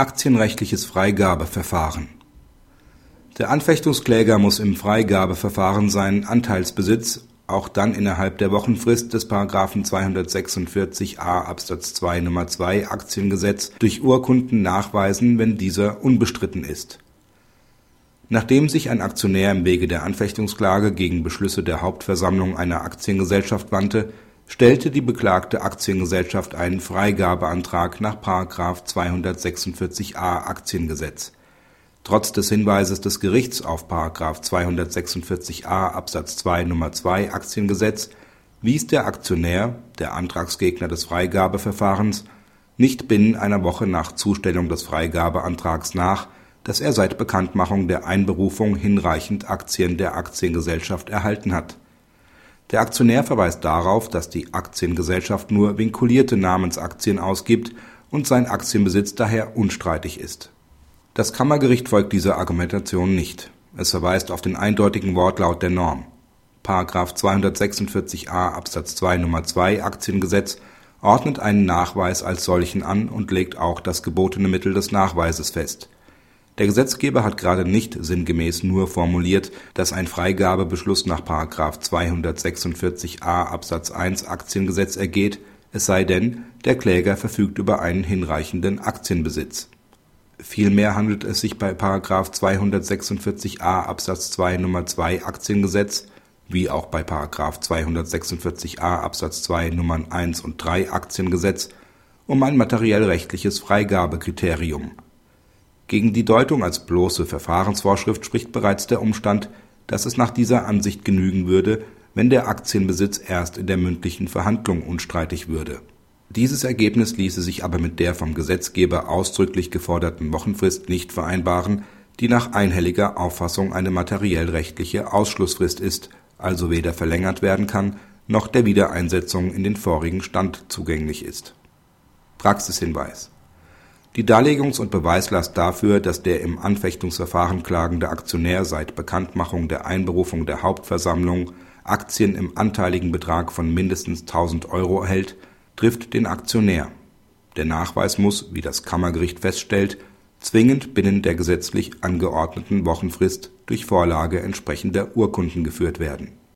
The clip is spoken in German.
Aktienrechtliches Freigabeverfahren Der Anfechtungskläger muss im Freigabeverfahren seinen Anteilsbesitz auch dann innerhalb der Wochenfrist des § 246a Absatz 2 Nr. 2 Aktiengesetz durch Urkunden nachweisen, wenn dieser unbestritten ist. Nachdem sich ein Aktionär im Wege der Anfechtungsklage gegen Beschlüsse der Hauptversammlung einer Aktiengesellschaft wandte stellte die beklagte Aktiengesellschaft einen Freigabeantrag nach § 246a Aktiengesetz. Trotz des Hinweises des Gerichts auf § 246a Absatz 2 Nr. 2 Aktiengesetz wies der Aktionär, der Antragsgegner des Freigabeverfahrens, nicht binnen einer Woche nach Zustellung des Freigabeantrags nach, dass er seit Bekanntmachung der Einberufung hinreichend Aktien der Aktiengesellschaft erhalten hat der Aktionär verweist darauf, dass die Aktiengesellschaft nur vinkulierte Namensaktien ausgibt und sein Aktienbesitz daher unstreitig ist. Das Kammergericht folgt dieser Argumentation nicht. Es verweist auf den eindeutigen Wortlaut der Norm. § 246a Absatz 2 Nr. 2 Aktiengesetz ordnet einen Nachweis als solchen an und legt auch das gebotene Mittel des Nachweises fest der Gesetzgeber hat gerade nicht sinngemäß nur formuliert, dass ein Freigabebeschluss nach § 246a Absatz 1 Aktiengesetz ergeht, es sei denn, der Kläger verfügt über einen hinreichenden Aktienbesitz. Vielmehr handelt es sich bei § 246a Absatz 2 Nr. 2 Aktiengesetz wie auch bei § 246a Absatz 2 Nummern 1 und 3 Aktiengesetz um ein materiell-rechtliches Freigabekriterium gegen die Deutung als bloße Verfahrensvorschrift spricht bereits der Umstand, dass es nach dieser Ansicht genügen würde, wenn der Aktienbesitz erst in der mündlichen Verhandlung unstreitig würde. Dieses Ergebnis ließe sich aber mit der vom Gesetzgeber ausdrücklich geforderten Wochenfrist nicht vereinbaren, die nach einhelliger Auffassung eine materiell-rechtliche Ausschlussfrist ist, also weder verlängert werden kann, noch der Wiedereinsetzung in den vorigen Stand zugänglich ist. Praxishinweis die Darlegungs und Beweislast dafür, dass der im Anfechtungsverfahren klagende Aktionär seit Bekanntmachung der Einberufung der Hauptversammlung Aktien im anteiligen Betrag von mindestens 1000 Euro erhält, trifft den Aktionär. Der Nachweis muss, wie das Kammergericht feststellt, zwingend binnen der gesetzlich angeordneten Wochenfrist durch Vorlage entsprechender Urkunden geführt werden